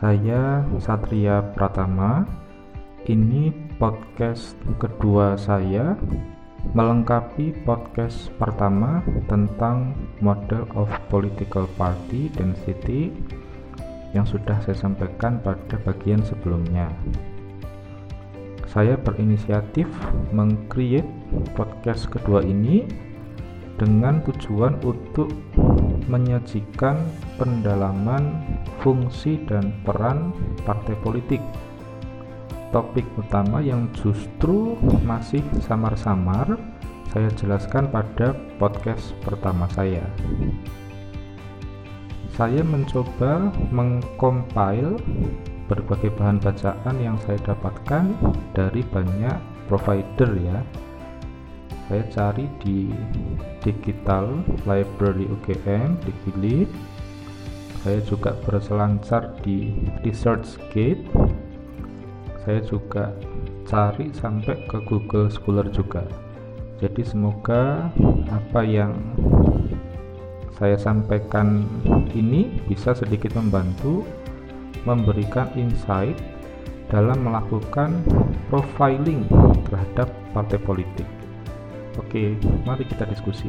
Saya Satria Pratama. Ini podcast kedua saya melengkapi podcast pertama tentang model of political party density yang sudah saya sampaikan pada bagian sebelumnya. Saya berinisiatif mengcreate podcast kedua ini dengan tujuan untuk menyajikan pendalaman fungsi dan peran partai politik. Topik utama yang justru masih samar-samar saya jelaskan pada podcast pertama saya. Saya mencoba mengcompile berbagai bahan bacaan yang saya dapatkan dari banyak provider ya saya cari di digital library UGM di Gili saya juga berselancar di researchgate saya juga cari sampai ke Google Scholar juga. Jadi semoga apa yang saya sampaikan ini bisa sedikit membantu memberikan insight dalam melakukan profiling terhadap partai politik. Oke, mari kita diskusi.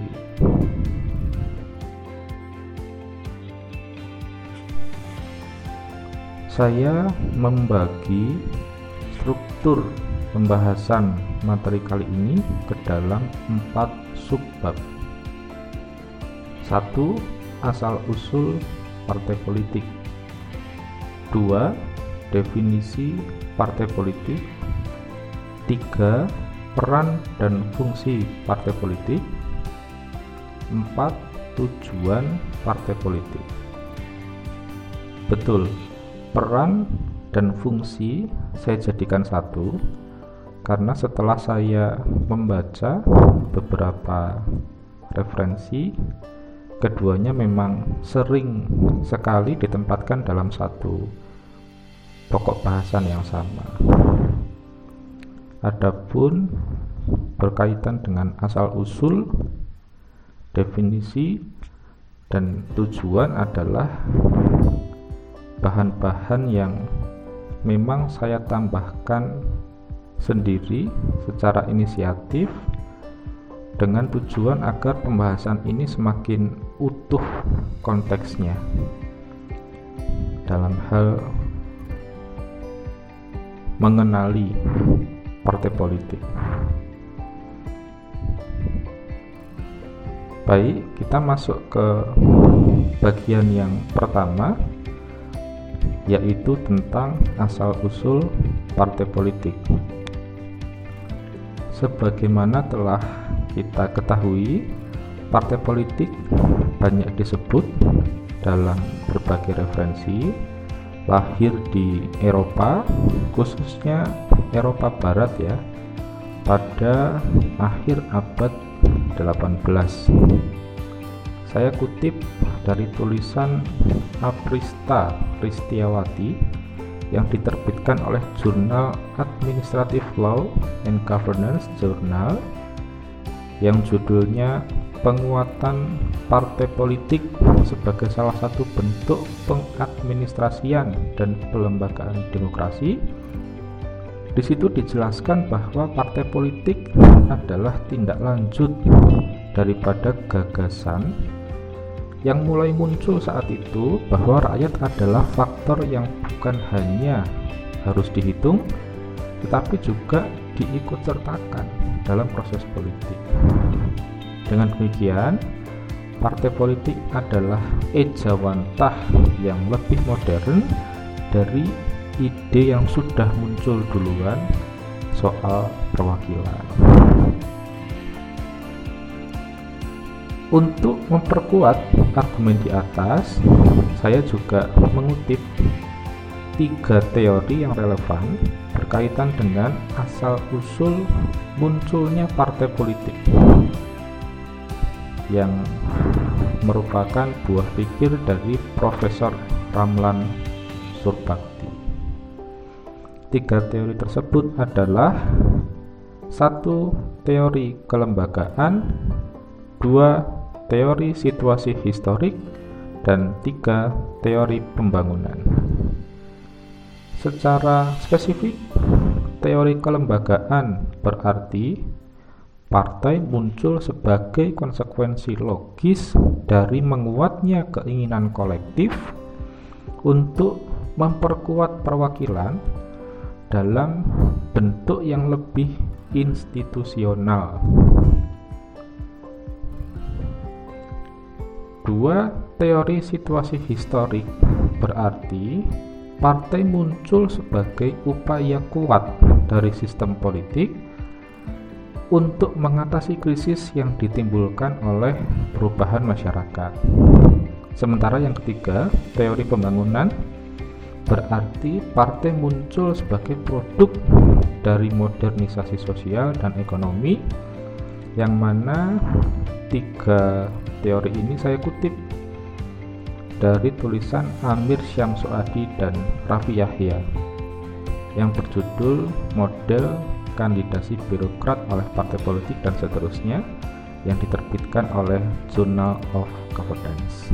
Saya membagi struktur pembahasan materi kali ini ke dalam empat subbab. Satu, asal-usul partai politik. Dua, definisi partai politik. Tiga, peran dan fungsi partai politik 4. Tujuan partai politik Betul, peran dan fungsi saya jadikan satu karena setelah saya membaca beberapa referensi keduanya memang sering sekali ditempatkan dalam satu pokok bahasan yang sama. Adapun berkaitan dengan asal-usul, definisi, dan tujuan adalah bahan-bahan yang memang saya tambahkan sendiri secara inisiatif dengan tujuan agar pembahasan ini semakin utuh konteksnya dalam hal mengenali partai politik. Baik, kita masuk ke bagian yang pertama yaitu tentang asal-usul partai politik. Sebagaimana telah kita ketahui, partai politik banyak disebut dalam berbagai referensi lahir di Eropa, khususnya Eropa Barat ya pada akhir abad 18 saya kutip dari tulisan Aprista Ristiawati yang diterbitkan oleh jurnal Administrative Law and Governance Journal yang judulnya penguatan partai politik sebagai salah satu bentuk pengadministrasian dan pelembagaan demokrasi. Di situ dijelaskan bahwa partai politik adalah tindak lanjut daripada gagasan yang mulai muncul saat itu bahwa rakyat adalah faktor yang bukan hanya harus dihitung tetapi juga diikut sertakan dalam proses politik. Dengan demikian, partai politik adalah ejawantah yang lebih modern dari ide yang sudah muncul duluan soal perwakilan. Untuk memperkuat argumen di atas, saya juga mengutip tiga teori yang relevan berkaitan dengan asal-usul munculnya partai politik yang merupakan buah pikir dari Profesor Ramlan Surbak. Tiga teori tersebut adalah satu teori kelembagaan, dua teori situasi historik, dan tiga teori pembangunan. Secara spesifik, teori kelembagaan berarti partai muncul sebagai konsekuensi logis dari menguatnya keinginan kolektif untuk memperkuat perwakilan dalam bentuk yang lebih institusional. Dua teori situasi historik berarti partai muncul sebagai upaya kuat dari sistem politik untuk mengatasi krisis yang ditimbulkan oleh perubahan masyarakat. Sementara yang ketiga, teori pembangunan berarti partai muncul sebagai produk dari modernisasi sosial dan ekonomi yang mana tiga teori ini saya kutip dari tulisan Amir Syamsuadi dan Raffi Yahya yang berjudul Model Kandidasi Birokrat oleh Partai Politik dan seterusnya yang diterbitkan oleh Journal of Governance.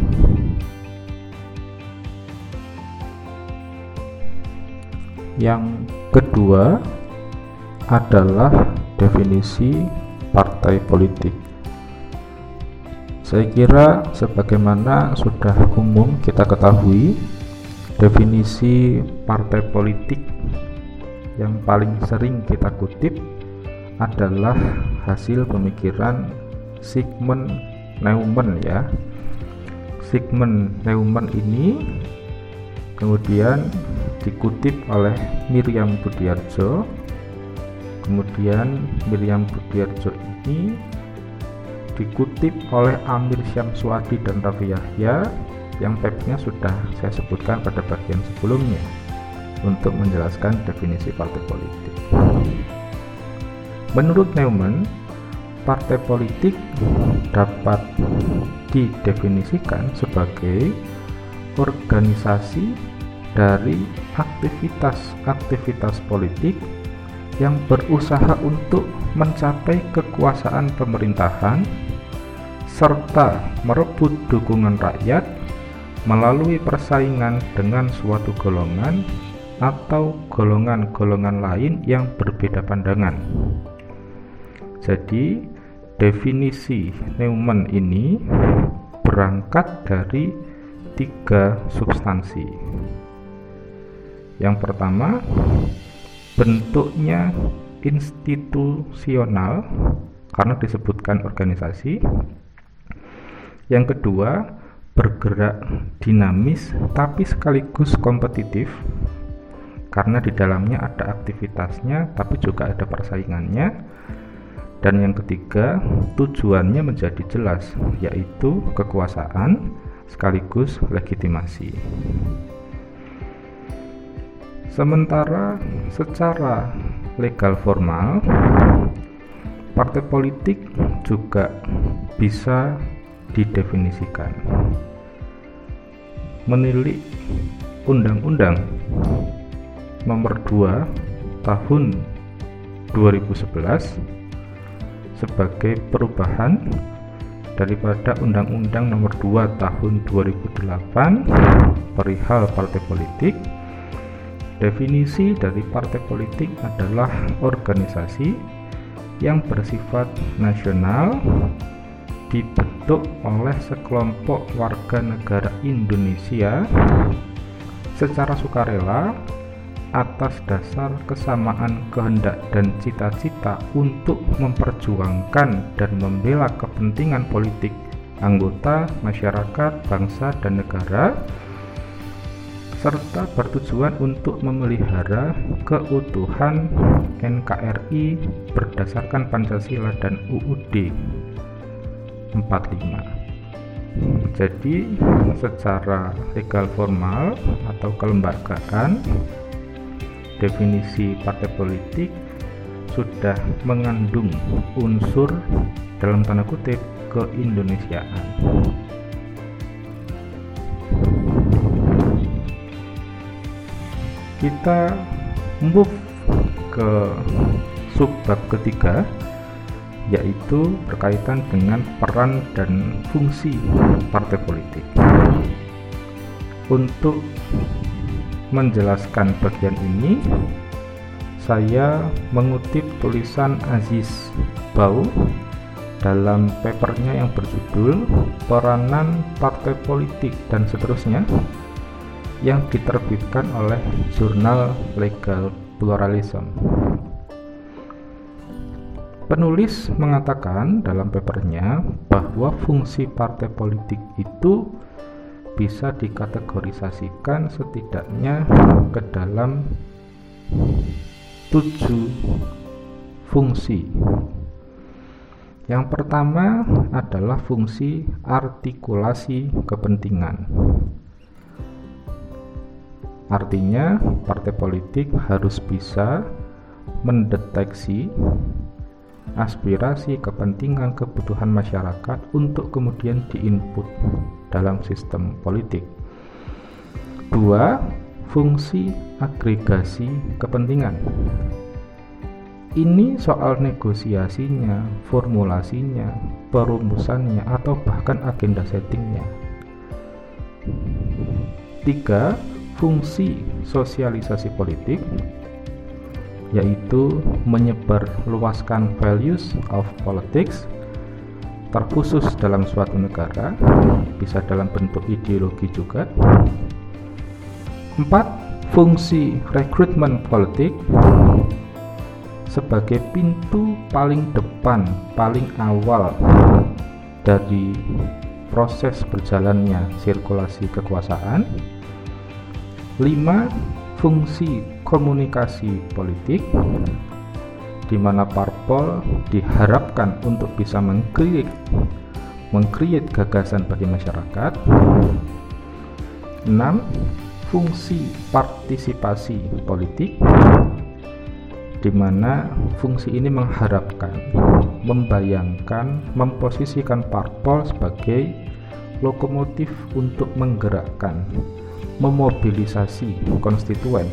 Yang kedua adalah definisi partai politik. Saya kira sebagaimana sudah umum kita ketahui definisi partai politik yang paling sering kita kutip adalah hasil pemikiran Sigmund Neumann ya. Sigmund Neumann ini kemudian dikutip oleh Miriam Budiarjo. Kemudian Miriam Budiarjo ini dikutip oleh Amir Syamsuadi dan Raffi Yahya yang pepnya sudah saya sebutkan pada bagian sebelumnya untuk menjelaskan definisi partai politik. Menurut Neumann, partai politik dapat didefinisikan sebagai organisasi dari aktivitas-aktivitas politik yang berusaha untuk mencapai kekuasaan pemerintahan serta merebut dukungan rakyat melalui persaingan dengan suatu golongan atau golongan-golongan lain yang berbeda pandangan. Jadi, definisi Neumann ini berangkat dari tiga substansi. Yang pertama, bentuknya institusional karena disebutkan organisasi yang kedua, bergerak dinamis tapi sekaligus kompetitif karena di dalamnya ada aktivitasnya tapi juga ada persaingannya. Dan yang ketiga, tujuannya menjadi jelas yaitu kekuasaan sekaligus legitimasi. Sementara secara legal formal, partai politik juga bisa didefinisikan. Menilik Undang-Undang Nomor 2 Tahun 2011 sebagai perubahan daripada Undang-Undang Nomor 2 Tahun 2008 perihal partai politik. Definisi dari partai politik adalah organisasi yang bersifat nasional dibentuk oleh sekelompok warga negara Indonesia secara sukarela atas dasar kesamaan kehendak dan cita-cita untuk memperjuangkan dan membela kepentingan politik anggota masyarakat, bangsa, dan negara serta bertujuan untuk memelihara keutuhan NKRI berdasarkan Pancasila dan UUD 45 jadi secara legal formal atau kelembagaan definisi partai politik sudah mengandung unsur dalam tanda kutip keindonesiaan kita move ke subbab ketiga yaitu berkaitan dengan peran dan fungsi partai politik. Untuk menjelaskan bagian ini, saya mengutip tulisan Aziz Bau dalam papernya yang berjudul Peranan Partai Politik dan seterusnya yang diterbitkan oleh jurnal Legal Pluralism. Penulis mengatakan dalam papernya bahwa fungsi partai politik itu bisa dikategorisasikan setidaknya ke dalam tujuh fungsi. Yang pertama adalah fungsi artikulasi kepentingan. Artinya, partai politik harus bisa mendeteksi aspirasi, kepentingan, kebutuhan masyarakat untuk kemudian diinput dalam sistem politik. Dua, fungsi agregasi kepentingan. Ini soal negosiasinya, formulasinya, perumusannya, atau bahkan agenda settingnya. Tiga, fungsi sosialisasi politik yaitu menyebarluaskan values of politics terkhusus dalam suatu negara bisa dalam bentuk ideologi juga. Empat fungsi rekrutmen politik sebagai pintu paling depan paling awal dari proses berjalannya sirkulasi kekuasaan 5 fungsi komunikasi politik di mana parpol diharapkan untuk bisa mengkreat mengkreat gagasan bagi masyarakat. 6 fungsi partisipasi politik di mana fungsi ini mengharapkan membayangkan memposisikan parpol sebagai lokomotif untuk menggerakkan memobilisasi konstituen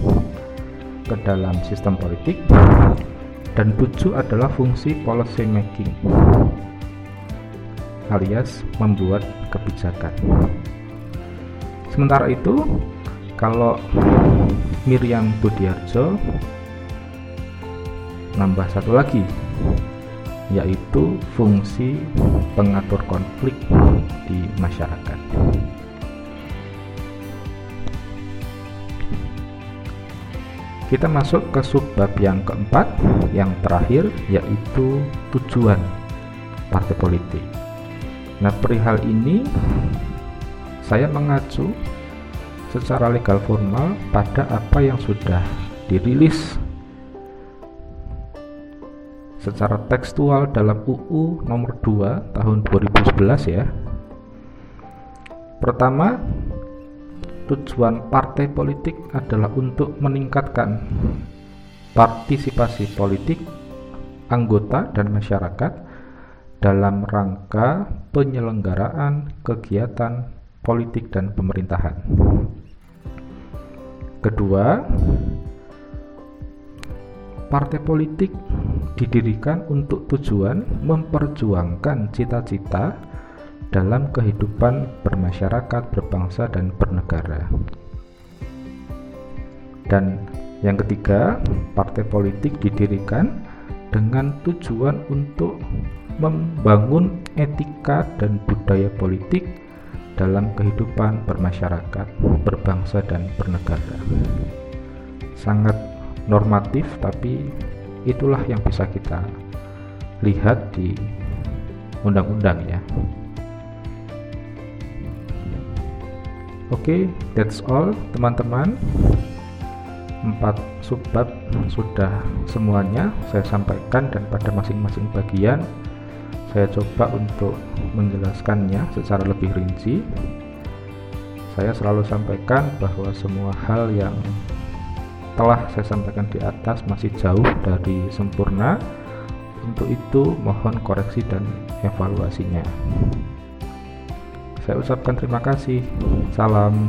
ke dalam sistem politik dan tujuh adalah fungsi policy making alias membuat kebijakan. Sementara itu kalau Miriam Budiarjo nambah satu lagi yaitu fungsi pengatur konflik di masyarakat Kita masuk ke subbab yang keempat, yang terakhir yaitu tujuan partai politik. Nah, perihal ini saya mengacu secara legal formal pada apa yang sudah dirilis secara tekstual dalam UU nomor 2 tahun 2011 ya. Pertama, tujuan partai politik adalah untuk meningkatkan partisipasi politik anggota dan masyarakat dalam rangka penyelenggaraan kegiatan politik dan pemerintahan. Kedua, partai politik didirikan untuk tujuan memperjuangkan cita-cita dalam kehidupan bermasyarakat, berbangsa, dan bernegara. Dan yang ketiga, partai politik didirikan dengan tujuan untuk membangun etika dan budaya politik dalam kehidupan bermasyarakat, berbangsa, dan bernegara. Sangat normatif, tapi itulah yang bisa kita lihat di undang-undang ya. Oke, okay, that's all teman-teman. Empat subbab sudah semuanya saya sampaikan dan pada masing-masing bagian saya coba untuk menjelaskannya secara lebih rinci. Saya selalu sampaikan bahwa semua hal yang telah saya sampaikan di atas masih jauh dari sempurna. Untuk itu, mohon koreksi dan evaluasinya. Saya ucapkan terima kasih. Salam.